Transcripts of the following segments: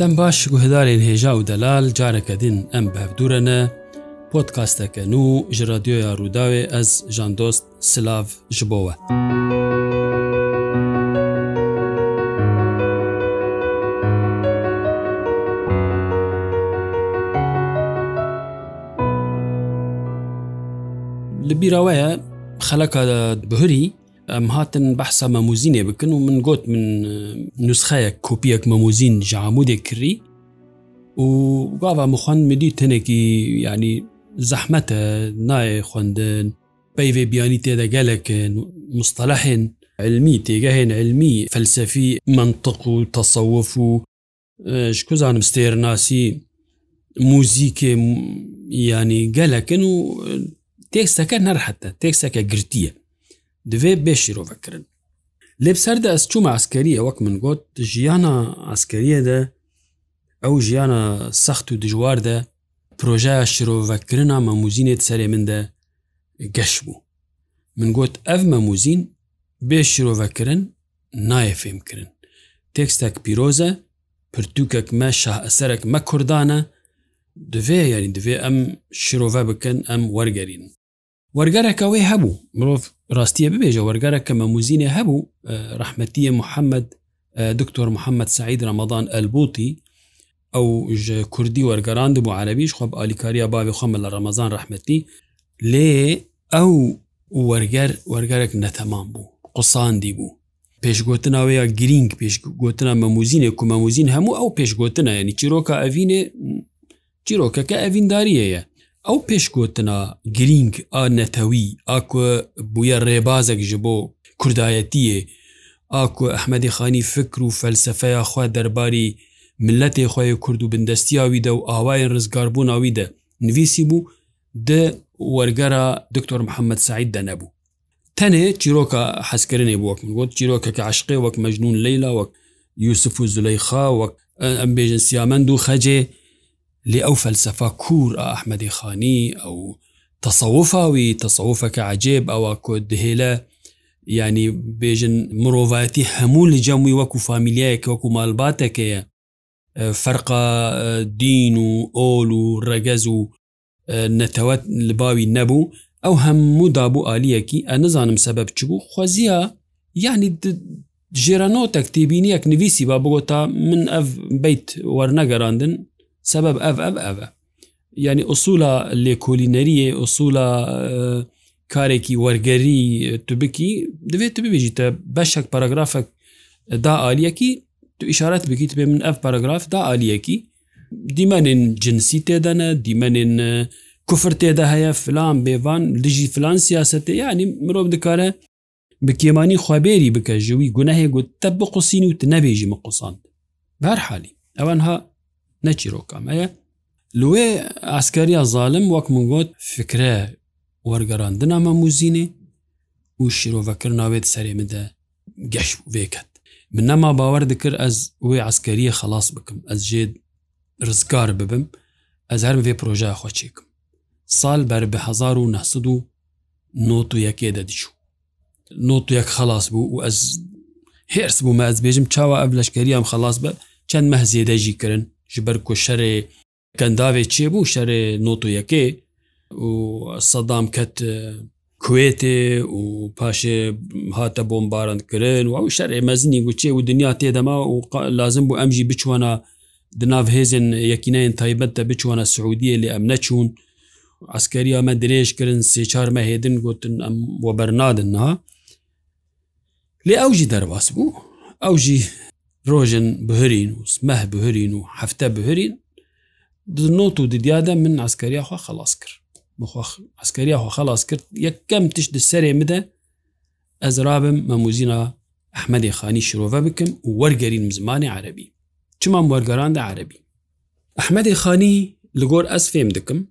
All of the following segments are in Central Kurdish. دەم باش گوهدارێن هێژا و دەلال جارەکە دین ئەم بەبدورەنە پۆتکاستەکەن و ژ رادیۆیا ڕووداوێ ئەس ژاندۆست سلااو ji بۆوە. li bîraweye xeleka bihurî ئەم هاتن بەحسا مەموزینێ بکن و من گوت من نوسخەیە کۆپیەک مەموزین ژامودێک کردی و گاوا مخواند مدی تنێکی ینی زەحمەتە نایە خوندن پەیێ بیانی تێدە گەلەکەن مستەلەحێن علمی تێگەهێن علمی فەلسفی منطق و تەسەوف و کوزانم ستێرناسی موزیکێ ینی گەلەکەن و تێکسەکە نەرحەتە تێکسەکە گرتیە دوێ بێشیرۆڤەکردن لێبسەردا ئەس چوومە ئاسکەریە وەک من گوت ژیانە ئاسکەریەدە ئەو ژیانە سەخت و دژواردە پرۆژە شرۆڤەکردنا مەموزینێت سەرێ مندە گەش بوو من گوت ئەف مەموزین بێ شرۆڤەکردن نایە فێمکردن تێکستێک پیرۆزە پرتوکەکمە شەسەرێک مە کوردانە دوێ یاری دوێ ئەم شرۆڤە بکەن ئەم وەرگەرین وەرگەرەکەەوەی هەبوو مرۆڤ ڕاستیە ببێژە وەرگارە کە مەموزینە هەبوو ڕحمەتیە محەممەد دکتۆر محەممەد سعید ڕەمەدان ئەلبوتی ئەو کوردی وەرگەران بوو عربیش خۆب ئالیکاریا باوی خۆمە لە ڕەمەزان ڕحمەتی لێ ئەو وەرگەر وەرگەرێک نەتەمان بوو قساندی بوو پێشگوتناوەیە گرینگ پێشگوتنە مەموزینە کو مەموزین هەموو ئەو پێشگوتنە ینی چیرۆکە ئەڤینێ چیرۆکەکە ئەڤینداریەیە ئەو پێشکوتنا گرنگ ئا نەتەوی ئاکوە بویە ڕێبازێک ji بۆ کوردایەتیە ئاکو ئەحمەدی خانی فکر و فەلسفەیە خوا دەرباری ملەتی خۆی کورد و بندستیاویدە و ئاوای ڕزگاربووناویدە نویسی بوو دە وەرگەرە دکتۆر محەممەد سعید دەنەبوو تەنێ چیرۆکە حەسکردنی بووەک گوت چیرۆکەکە عشقێ وەک مەجنون لەیلا وەک یوسف و زولەیخا وەک ئەم بێژن سیامەند و خەجێ لێ ئەو فەلسەفە کوور ئەحمەدی خانی ئەو تەسەوفاوی تەسەوفەکە عجێب ئەوە کۆ دهێلە ینی بێژن مرۆڤەتی هەموو لە جەمووی وەکو فامیلیایەکە وەکو مالباتەکەیە فەرقا دین و ئۆل و ڕەگەز و نەتەوەت لباوی نەبوو ئەو هەموو دابوو عالیەکی ئە نزانم سەبەب چ بوو خۆزیە یعنی ژێرانۆ تەکتیبینیەک نویسی با بگۆ تا من ئەف بیت وەرنەگەراندن سبب ev ev ev yani usula lêkolîneriye usula karekî wergerî tu bikî divê tu bibêjî te beşek paragrafek da aliyekî tu işaret bikî tu min ev paragraf da aliyekî dîmenên cinsî têde ne dîmenên kufir têde heye filan bêvan li jî filan siyasetê yanî mirov dikare bi kêmanî xwebêrî bike ji wî gunehê got te biqusîn û tu nebêjî min qusand berhalî ewan ha نەچیرۆکەمەیە لێ ئاسکاریە زالم وەک منگۆت فکرە وەرگەڕاندنامە موزینێ و شیرۆڤەکرد ناوێت سەرێ مدە گەش وێکەت من نەما باوەەر دکرد ئەس وێ ئاسکەریە خلاص بکەم ئەس ژێ ڕزگار ببم ئەز هەرم وێ پرۆژای خۆچێکم سال بەر بە 1991 دەدیچوو نۆت یەک خلاص بوو و ئەس هێرس بوو مە ئەس بێژم چاوە ئەف لەشکریام خلاص بە چەند مەهزیێدەژی کردن ji ber ku şerê kendavê çêbû şerê notoyekê û sedam ket e, Kuêtê û paşê hate bombaran kirin ew şerê mezinî goçê û dinya têdema û lazim bû em jî biçwana di nav hêzên yekîneyên taybet te biçwana Suudiyê lê em neçûn askeriya me dirêj kirin sêçar me hêdin gotin em we bernadin ha lê ew jî derbas bû ew jî ڕۆژن بهرین و سمەه بهرین و هەفتە بهرین نۆت و دیدیادە من ئەسکەریاخوا خلاص کرد ئەسکەریاخوا خلاص کرد یەکەم تشت سەرێ مدە ئەزرابم مەموزینا ئەحمەدی خانی شرۆڤە بکەم و وەرگەرین زمانی عربی چمان وەرگەراندا عربی ئەحمەدی خانی لەگۆر ئەس فێم دکم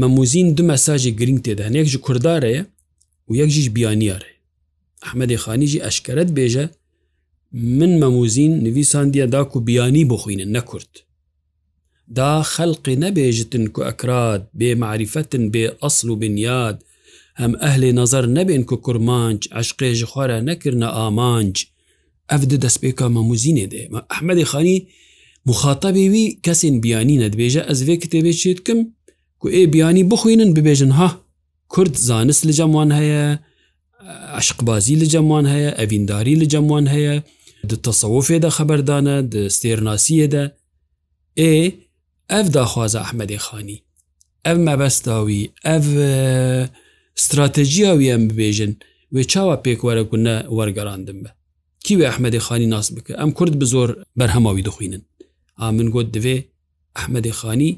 مەموزین دو مەساژی گرنگ تێدان یەک ji کوردارەیە و یەک ژیش بیانیارێ ئەحمەدی خانیجی ئەشکەت بێژە من مەموزین نویسان دیە داک و بیانی بخوینن نەکورد دا خەلقی نەبێژتن کو ئەکرات بێ معریفەتن بێ ئەسل و بنیاد هەم ئەهلێ نظر نەبێن کو کورمانج عشقێژ خوارە نەکردە ئامانج ئەف دەست پێکە مەموزینێ دێ ئەحمەدی خانی مخاتەبێوی کەسین بیانی نەدبێژە ئەزێ کتێبێ چێتکم کو ئێ بیانی بخوێنن ببێژن ها کورد زانست لە جەموان هەیە عشقبازی لە جەموان هەیە ئەڤینداری لە جەموان هەیە di tasawufê de xeberdane di stêrnasiyê de ê ev daxwaza Ahmedê Xanî ev mebesta wî ev stratejiya wî em bibêjin wê çawa pêk were ku ne wergerandin be Kî wê Ahmedê Xanî nas bike em Kurd bi zor berhema wî dixwînin A min got divê Ahmedê Xanî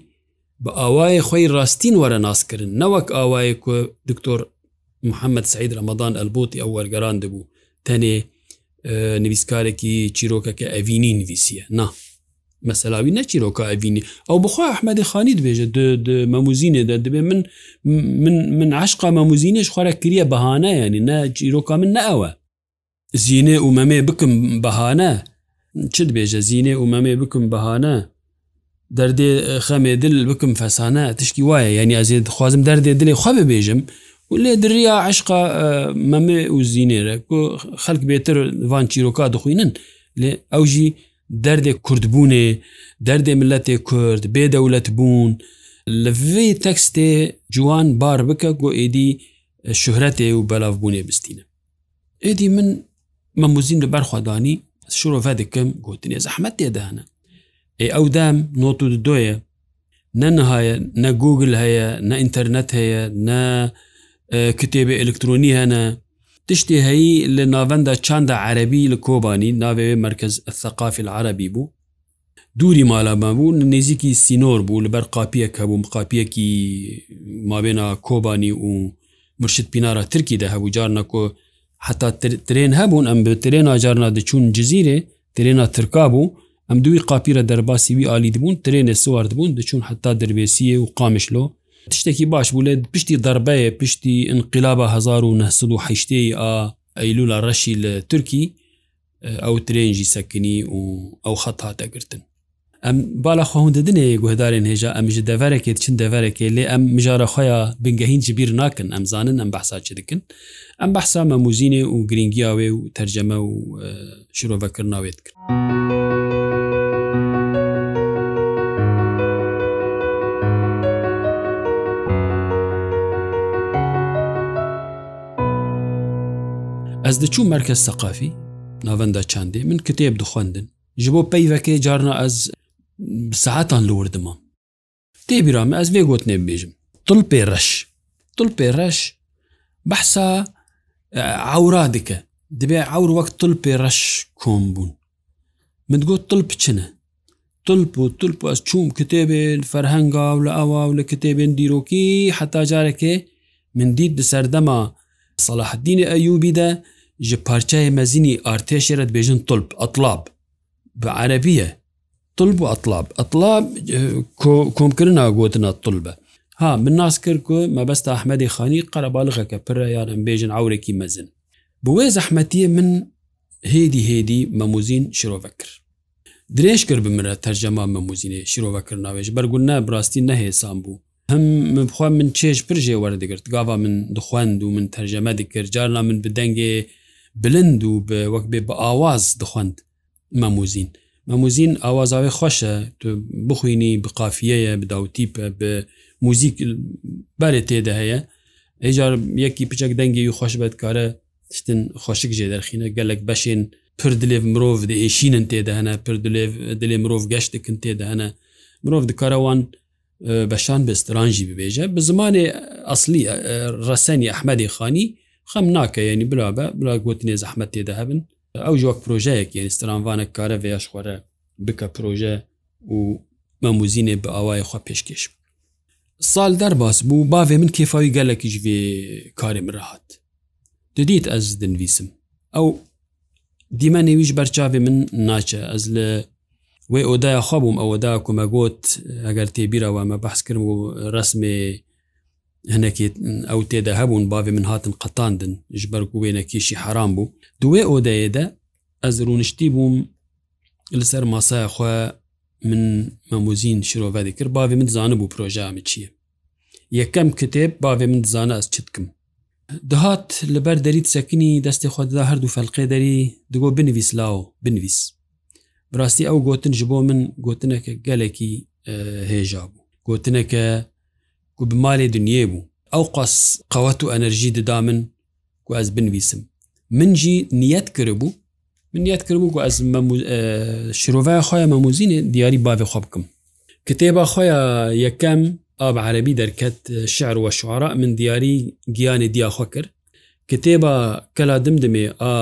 bi awayê xwey rastîn were naskirin newek awayê ku Diktor محمد سعید رمضان البوتی ئەو وەرگەران دەبوو تەنێ نویسکارێکی چیرۆکە کە ئەڤینی نویسیە نا مەسەلاوی نەچیرۆکە ئەڤینی ئەو بخوا ئەحمەدی خانی دبێژە مەموزینێدا دەبێ من من من عشقا مەموزینش خوارە کریە بەهانەیەنی نە چیرۆکە من نەوە زیینێ ومەمێ بکم بەهانە چت بێژە زیینێ ومەمێ بکم بەهانە دەردێ خەمێ دل بکم فەسانە تشتی وایە یعنی ئازیێ دخوازم دەردێ دلێ خوا ببێژم لێ دریا عشقا مەمێ و زیینێرە خەک بێتر وان چیرۆکا دخوینن لێ ئەو ژی دەردێک کوردبوونێ دەردێ ملەتێ کورد بێدەولەت بوون لەێ تەکسێ جوان بار بکە گۆ ئێدی شوهرەتێ و بەلاوبوونێ بستینە ئێدی من مەموزین لە بەرخوادانی شۆڤە دەکەم گوتنێ زەحمەت تێدانە ئێ ئەو دام نۆت و دۆیە نەنهایە نە گوگل هەیە نە ئینتەرنەت هەیە نە کتێبێ ئەلکترۆنی هەنە تشتی هەیە لە ناوەندا چنددە عەربی لە کۆبانی ناوێ مرکز الثقافی العربی بوو دووری مالامە بوو نزیکی سینۆر بوو لەبەر قاپیەکە بوو قاپیەکی مابێنا کۆبانی و مرشد پینارە ترکی دە هەبوو جار نەکۆ حتا ترێن هەبوون ئەم بە ترێنا جارنا دەچوون جززیرێ ترێنا ترکا بوو ئەم دوی قاپیرە دەرباسی وی عالی دەبوون ترێنێ سوارد بوون دەچوون حتا دەربێسیە و قامشلۆ تشتێکی باش بوو لێ پشتی دەربەیە پشتی انقلابە 1970 ئا ئەیلو لە ڕەشی لە تورکی ئەو ترێنجی سەکنی و ئەو خەت هاتەگرتن ئەم بالا خۆنددنێ گوهدارێن هێژا ئەمیژە دەڤەرەکێت چند دەڤەرەکێ لێ ئەم مژارە خۆیان بنگەهین جبیر ناکەن ئەمزانن ئەم بەحسا چ دکن ئەم بەحسا مەموزینێ و گرنگیاوێ و تەرجەمە و شرۆڤەکردناوێت کرد. ئەس دەچوو مرکز سەقافی ناوەندە چندێ من کتێب دخواندن ji بۆ پەیوەکەی جارنا ئەس سەعاتان لوردما تێبیرامە ئەس بێ گوت نێبێژم تڵ پێ ڕەش تڵ پێ ڕەش بەحسا عورا دکە دەبێ ئەور وەک تڵ پێ ڕەش کۆم بوون من گوت تڵ بچنە تلپ و تلپ ئەس چوم کتێبێن فەرهەنگا و لە ئەوا و لە کتێبێن دیرۆکی حتا جارێکێ من دیت بسەردەما سەلاحدینە ئەیوبیدە ji parçayê mezînî artêşê re dibêjin tulp atlab bi erebiye tulb û atlab atlab e, komkirina gotina tulbe ha min nas kir ku mebesta Ahmedê xanî qerebalixeke pire yan em bêjin awrekî mezin Bi wê zehmetiye min hêdî hêdî memuzîn şirove kir Dirêj kir bi min tercema memuzînê şirovekirnavê ji bergun ne birastî nehêsan bû hem minxwa min çêj pir jê were digirt gava min dixwend û min terjeme dikir carna min bi dengê بلند و بە وەک بێ بە ئاواز دخواند مەموزین مەموزین ئاوازاوی خۆشە بخوینی بقافیەیە بداوتیپە بە موزیک بەێ تێدا هەیە ئەجار یەکی پچەک دەنگی و خۆش بەتکارە شتن خۆشک جێ دەرخینە گەلک بەشێن پر دلێ مرۆڤ دێشینن تێداهەنە پر دلێ مرۆڤ گەشتکن تێداهەنە مرۆڤ دکارەوان بەشان بەسترانژی ببێژە بە زمانێ ئەاصلی ڕسەنی ئەحمەدی خانی خەم ناکە ینی برا بە برا گوتنێ زەحمت تێدا هەبن ئەو ژۆک پرۆژەیەک یعنی سترانوانە کارە ڤێش خۆرە بکە پرۆژە و مەموزینێ بە ئاوای خوا پێشکەش ساڵ دەرباس بوو باێ من کێفاوی گەلێکیش وێ کارێ مراهات دەدیت ئەس دنویسم ئەو دیمە نێویش بەرچاوێ من ناچە ئەس لە وێ ئۆدایە خوابووم ئەوەدا کومەگوت ئەگەر تێبیراوە مە بەحس کردم و ڕسمێ هەنێکی ئەو تێدا هەبوون باێ من هاتن قەتاندن ژ بەرگ وێنەکیشی حرام بوو دوێ ئۆدەیەدا ئەز ڕونشتی بووم لەسەر ماسای خۆ من مەموزین شرۆڤدی کرد باێ من زانە بوو پرۆژامی چییە یەکەم کتێب باێ من زانە ئەس چت بکەم دەهات لەبەر دەریت سەکنی دەستی خۆدا هەردوو فەلقێ دەری دگۆ بنویس لاو بنویس براستی ئەو گوتن ji بۆ من گوتنەکە گەلێکی هێژا بوو گوتنەکە و بمالێ دنیێ بوو ئەو قەس قەوت و ئەنەرژی ددا من و ئەس بنویسم منجی نیەت کردبوو منیت کردبوو و ئەس شرۆڤای خۆیان مەموزینێ دیاری باێ خۆ بکەم کتێبە خۆیان یەکەم ئاب عەربی دەرکەت شعر وە شعرا من دیاری گیانی دیاخوا کرد کتێبە کەلا دم دمێ ئا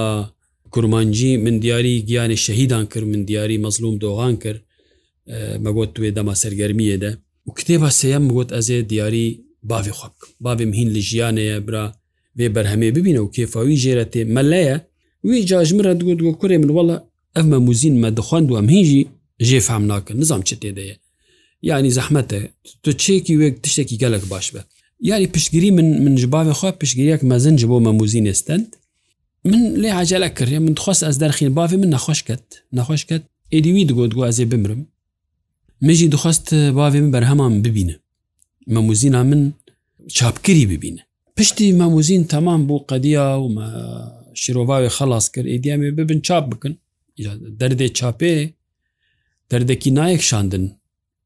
کورمانجی من دیاری گیانی شەهیددان کرد من دیاری مەزلوم دۆغان کرد مەگوت توێ دەما سەرگەرمیە دە و کتێبە سەیەم گوت ئەزێ دیاری باێ خۆ بکەم باێم هین لە ژیانەیە برا بێ بەرهەمێ ببینە و کێفاوی ژێرە تێ مەلەیە وی جاژمرە دوگوت گو کوێ من وڵە ئەمە موزین مە دەخواند و ئەم هیژی ژێ فام ناکە نظام چ تێدەیە یعنی زەحمەتە تۆ چێکی وێک تشتێکی گەلک باش بە یاری پشتگیری من من جباێ خوا پشتگیریەک مەزنج بۆ مە موزین ئێستند من لێ عجلە کردێ من خۆست ئەس دەرخین باێ من نەخۆش کرد نەخۆش کرد ئێدیوی دگۆ دوازێ بمرم مژی دخواست باێ من بەرهەمان ببینە مەموزینا من چاپکری ببینە پشتی مەموزین تەمان بوو قەدیا و شیرۆڤاوێ خلاص کرد ئیدیامێ ببن چاپ بکن دەردێ چاپێ دەردەکی نایەک شاندن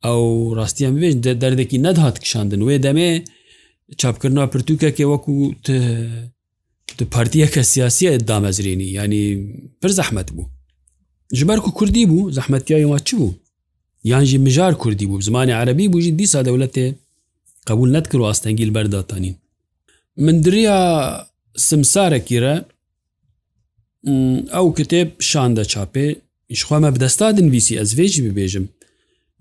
ئەو ڕاستیان بێژ دەردەکی نەدهات کشاندن وێ دەمێ چاپکردنا پرتوکەکێ وەکو پارتیەکە سیاسیە دامەزرێنی ینی پر زەحمت بوو ژبەر و کوردی بوو زەحمەتیای ما چ بوو یانژی مژار کوردی بوو زمانی عربی بووژی دیسا دەولەتێ قبول نەتکرد و ئاستەنگیل بەرداتانین مندریا سمسارەکیرە ئەو کتێب شاندە چاپێ یشخوامە بدەستادن ویسی ئەزێژی ببێژم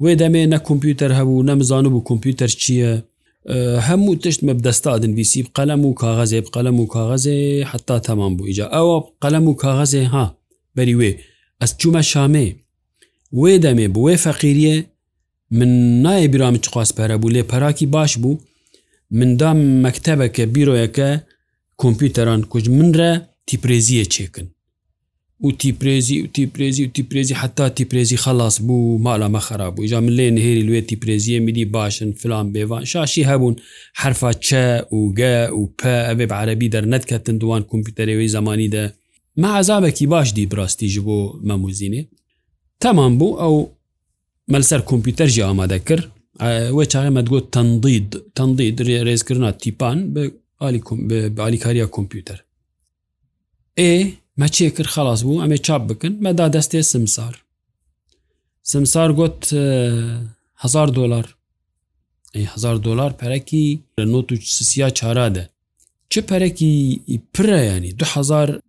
وێ دەمێ نە کۆمپیوتەر هەبوو نەمزان و بوو کۆمپیوتەر چییە هەموو تشتمە بدەستادن ویسی قەلم و کاغەزێ قەلم و کاغەزێ حتا تەمان بوو ئیجا ئەوە قەلم و کاغەزێ ها بەری وێ ئەس چوومە شامێ wê demê bi wê feqîriye min nayê bîra min çiqas pere bû lê perakî baş bû min da mektebeke bîroyeke kompîteran ku min re tîprêziye çêkin û tîprêzî tîprêzî tîprêzî heta tîprêzî xelas bû mala me xerabû ja min lê nihêrî wê tîprêziye midî başin filan bêvan şaşî hebûn herfa ç û ge û p evê erebî dernetketin duwan kompîterê wê zemanî de me ezabekî baş dî birastî ji bo memûzînê تامان بوو ئەو مەلسەر کۆمپیوتەرژی ئامادە کرد وە چاڕێمە گوت تەندید تەندید درێ ڕێزکردنا تیپان بە بالیکاریا کۆمپیوتەر ئێ مەچێ کرد خلاص بوو ئەمێ چاپ بکن مەدا دەستێ سمسار سمسار گوت هزار دلار هزار دلار پەرەکی لە نوت و سسیا چارادە چ پەرەکی پرە ینی 2000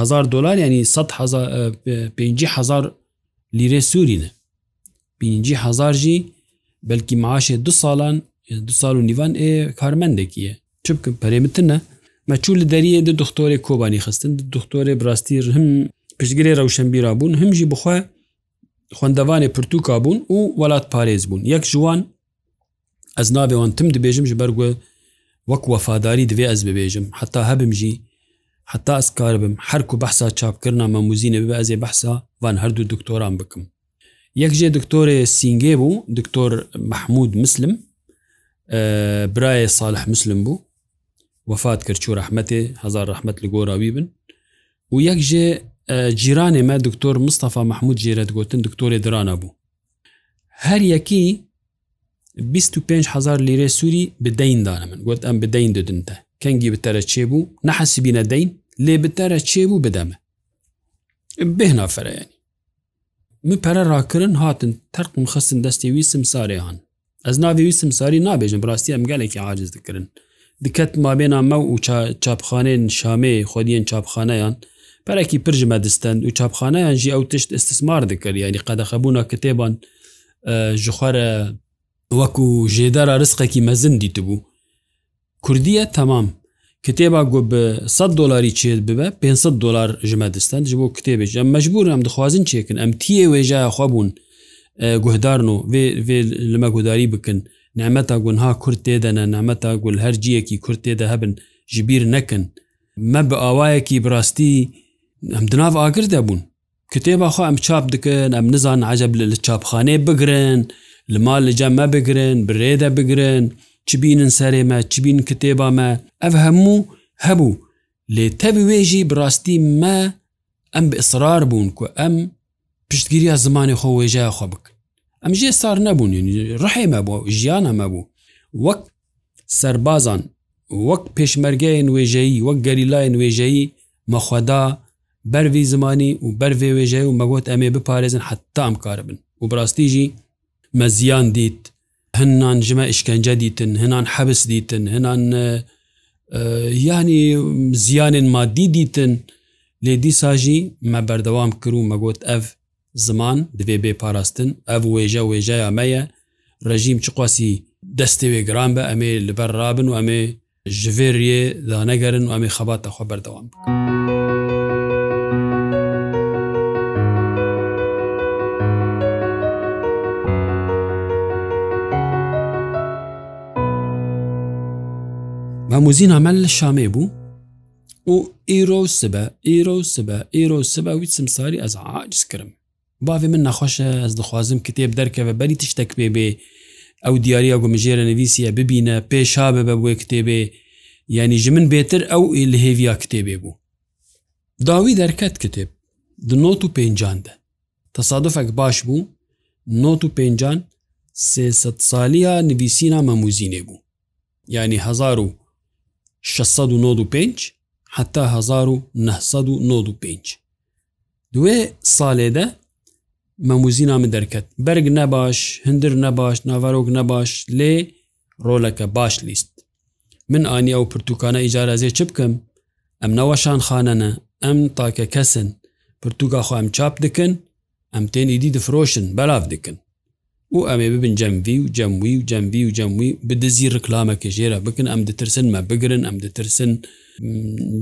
هزار دلار ینی 100 هزار لیرە سوورینە بینجی هزار جی بلکی معاشێ دو ساڵان دو سال و نیوان ئێ کارمەندێکیە چ بکەم پەرێمتنە مەچوو لە دەریە دە دکتۆری کۆبانی خستن دکتۆری براستی هەم پشتگرێ ڕەوشەمبیرا بوون هەمژی بخوا خوندەوانێ پرتوکا بوون و وڵات پارێز بوون یەک جوان ئەس ناوێوان تم دەبێژم ji بەرگوە وەک وەفاداری دەوێ ئەس ببێژم حتا هەبمژی حتا ئەسکار بم هەرکو بەحسا چاپکردنا مەموزینە بە ئەزێ بەحسا وان هەردوو دکتۆران بکەم یەکجێ دکتۆرێ سینگێ بوو دکتۆر مححمود مسلم برایە ساالح مسلم بوو وفات کرد چوو رححمتێ هزار رححمت لە گۆراوی بن و یەک ژێ جیرانێ مە دکتۆر مستەفا مححمود جێرەت گوتن دکتۆرێ درانە بوو هەر یەکی 25 هزار لیرە سووری بدەین دانە من گوت ئەم بدەین ددنتە کەنگی بتەرە چێبوو نەحەسیبی نەدەین لێ بتەرە چێبوو بدەمە بهنافرەیەنی من پەرە ڕاکردن هاتن تەرقم خستن دەستی ویسم ساریان ئەس ناویویسم ساری نابێژم ڕاستی ئەم گەلێکی عاجز دکردن دکەت مابێنا مەو و چاپخانێن شامێ خودیان چاپخانەیان پەرێکی پرژمە دەستند و چاپخانەیان ژی ئەو تشت استثمار دکرد ینی قەدەخەبوونا کتێبان ژخوارە وەکو ژێدارە ڕستقێکی مەزندی تبوو کوردیە تەمام کتێبا گو بە 100 دلاری چێت ببە 500 دلار ژمە دەستند ji بۆ کتێبێک ئەم مەجبور ئەم دخوازن چێکن ئەم تیە وێژایە خوابوون گوهدارن و لەمە گوداری بکن نامەتا گونها کورد تێدەنە نامەتا گول هەرجیەکی کورد تێدە هەبن ژبیر نەکەن مە بە ئاوایەکی براستی ئەم دناو ئاگر دەبوون کتێباخوا ئەم چاپ دکن ئەم نزان عجب لە چاپخانێ بگرن لە مال لەجا مە بگرن برێدە بگرن چبینن سەرێمە چبین کتێبامە ئەف هەموو هەبوو لێ تەبوێژی بڕاستی مە ئەم بئسرار بوون کو ئەم پشتگیریە زمانی خۆ وێژای خۆ بکە ئەم ژێ سار نەبوون ڕحێمە بۆ ژیانەمە بوو وەک سربازان وەک پێشمەرگای نوێژایی وەک گەریلای نوێژایی مەخوادا بەروی زمانی و بەرێ وێژای و مەگوت ئەمێ بپارێزن حتا ئەم کار بن و بڕاستیژی مەزیان دیت هەنان ژمە ئشکەنجە دیتن هەنان حەبس دیتن هەنان ینی زیانن مادی دیتن لێ دیساژی مە بەردەوام کرد و مەگوت ئەف زمان دەبێ بێ پاراستن ئەف وێژە وێژەیە مەیە ڕژیم چ قواسی دەستێوێ گران بە ئەمێ لەبەر رابن و ئەمێ ji vê riyê danegrin em ê xebata xwe berdewam bikin. هەموزین ئەمەل لە شامێ بوو و ئیرۆ سبە ئیرۆ سبە ئیرۆ سبە وی سمساری ئەز عاجز کردم باێ من نەخۆشە ئەس دخوازم کتێب دەرکەوە بەری تشتێک پێ بێ ئەو دیارە گومژێرە نوویسیە ببینە پێشا بە بە بۆی کتێبێ یعنی ژ من بێتر ئەو ئیلهێویا کتێبێ بوو داوی دەرکەت کتێب دنۆت و پێنجاندە تەسادفێک باش بوو نۆت و پێنجان سێسە سالیە نوویسینا مەموزینێ بوو یعنی هزار و 1695 حتا 1995 دوێ ساڵێدە مەموزینا من دەرکەت بەرگ نەباش هەندر نەباش ناوارۆک نەباش لێ ڕۆلەکە باش لیست من ئانیا و پرتوکانە ئیجارازێ چ بکەم ئەم نەوەشان خانەنە ئەم تاکە کەسن پرتوگا خۆم چاپ دکن ئەم تێنیدی دفرۆشن بەلاف دکن و ئەمێ ببن جەموی و جەموی و جەموی و جەموی بدزی ڕکلامە کەژێرە بکن ئەم دەترسنمە بگرن ئەم دەترسن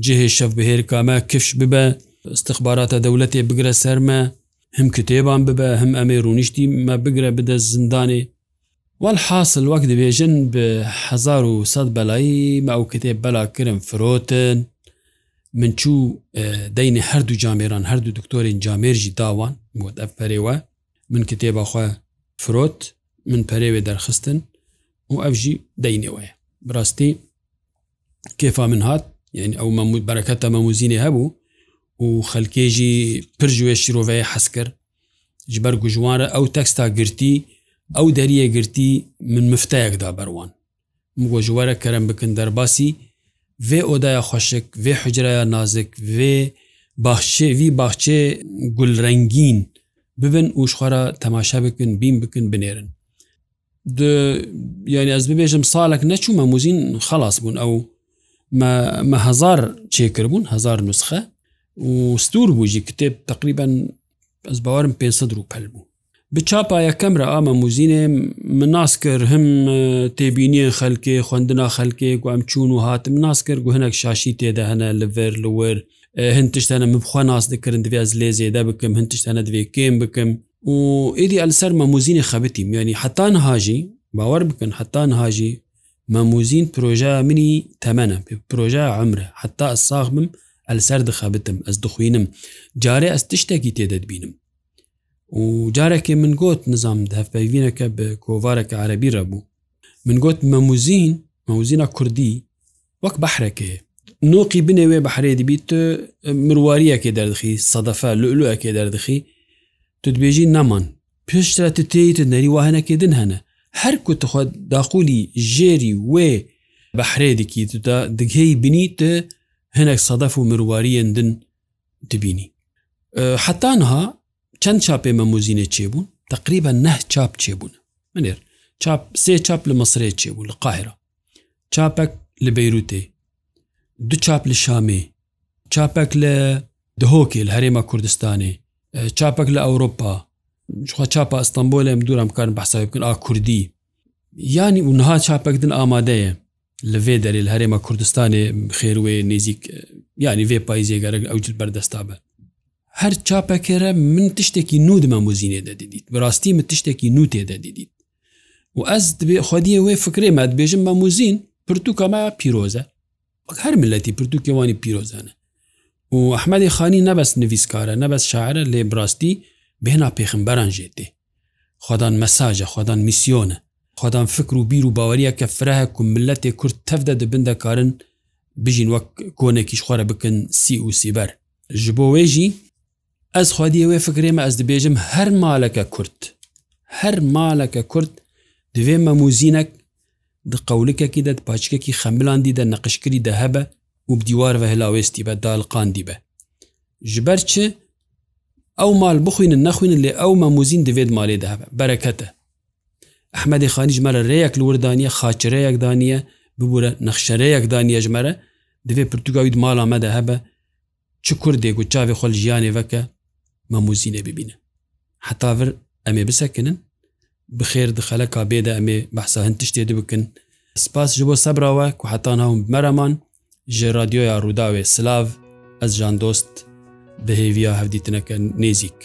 جهێ شەف بهێر کامە کفش ببە استخباراتە دەولەتێ بگرە سەرمە هم کتێبان ببە هەم ئەمێ ڕونیشتی مە بگرە بدە زندانێ وال حاصل وەک دەبێژن بە 1970 بەلایی مە ئەو کتێب بەلاکردم فرۆتن من چوو دەینێ هەردوو جامێران هەردوو دکتۆرین جامێژی داوان بۆ ئەفەرێوە من کتێبەخوا فرۆت من پەرێوێ دەرخستن و ئەفژی دەینەوەە بڕاستی کێفا من هات یعنی ئەو مەمووت بەەکەتە مەموزینێ هەبوو و خەلکێژی پرژێ شیرۆڤەیە حەس کرد جبەر گوژوارە ئەو تەکستا گرتی ئەو دەریە گرتی من مفتەیەکدا بەروان مگۆژوارە کەرم بکن دەرباسی vê odaya xweşik vê hucreya nazik vê baxçe vî baxçe gulrengîn ببن و شخوارە تەماشا بکن بیم بکن بنێرن یعنی ئەس ببێژم ساڵک نەچوو مەموزین خلاص بوون ئەو مە هزار چێکردبوون هزار نسخە و ستور بووژی کتێب تقریبان ئەس باوارم 500 رو پەل بوو بچاپایە کەمرە ئامە موزینێ من ناس کرد هەم تێبینیە خەلکێ خوندنا خەلکێ گوام چوون و هاتم ناس کرد و هەنێک شاشی تێدا هەنە لەڤەر لەوەر هەند تشتانە مبخوا ناز دەکردن دەوێت لێ زێدا بکەم هەند تشتانە دوێ کێم بکەم و ئێدی ئەلسەر مەموزینی خەبتی میانی حتان هاژی باوەڕ بکەن حتان هاژی مەموزین پرۆژە منی تەمەە پرۆژە ئەمرە حتا ئەساغ بم ئەلسەر دخەبتم ئەس دخوینم جارێ ئەس تشتێکی تێدەبینم و جارێکی من گوت نظام هەفپەیینەکە بە کۆوارەکە عربی ڕەبوو من گوت مەموزین مەوزینە کوردی وەک بەحرەکەەیە نۆقی بنێوێ بە حرێ دیبیت مرواریەکێ دەردخی سەدەفە لولوەکێ دەردخی تدبێژی نەمان پێشرا تێیت نەری واهەنەکێ دن هەنە هەر کو تخوا داخولی ژێری وێ بە حرێدیکی تودا دگەی بینیت هەنێک سەدەف و مرواریەن دن دبینی حتانها چەند چاپێ مەموزینە چێبوون تقریبا نه چاپ چێبوون منێر چاپ سێ چاپ لە مەسرێ چێبوو لە قاهرە چاپەک لە بەیروتێ دو چاپ لە شامێ چاپەک لە دهۆکێ لە هەرێمە کوردستانی چاپەک لە ئەوروپا خوا چاپە ئەستەمبۆ لەم دوورم کارن بەسای بکن ئا کوردی ینی اونها چاپەکدن ئامادەیە لەێ دەری لە هەرێمە کوردستانی خێروێ نێزیک ینی وێ پایزیێگەرە ئەوجل بەردەستا بە هەر چاپەکەرە من تشتێکی نودمە موزینێ دەدیدیت بەڕاستی من تشتێکی نوتێ دەدیدیت و ئەس دبێ خودیە وێ فکرێمە بێژم بە موزین پرتوکەما پیرۆزە هەر ملەتی پرتوکیوانی پیرۆزانە و ئەحمەدی خانی نەبەست نویسکارە نەبەست شاعرە لێ براستی بهێنا پێخمبەران ژێتێ خۆدان مەساژە خۆدان میسیۆنە خۆدان فکر و بیر و باوەریە کە فرەهە و ملەتێ کورد تەفدە دەبندەکارن بژین وەک کۆنێکیش خوارە بکەن سی و سیبەر ji بۆ wêjî ez xwediyê wê fikrême ez dibêjim her maleke Kurd her maleke Kurd divê me mûzînek di qewlikekî de paçkekî xemilandî de neqişkirî de hebe û bi dîwar ve hilawestî be dalqandî be ji ber çi ew mal bixwînin nexwînin lê ew memûzîn divêd malê de hebe berekete Ehmedê xanî ji me re rêyek li wir daniye xaçireyek daniye bibûre nexşereyek daniye ji me re divê Portugawî mala me de hebe çi Kurdê got çavê xel jiyanê veke memûzînê bibîne heta vir em ê bisekinin بخێر دخەلەکە بێدە ئەمێ بەسا هەند تشتێ بکن سپاس ji بۆ سەبراوە کو حتان هاوم بمەرەمان ji رادیۆیا ڕووداوێ سلااو ez jan dost bi hêviya hevdîtineke nêzik.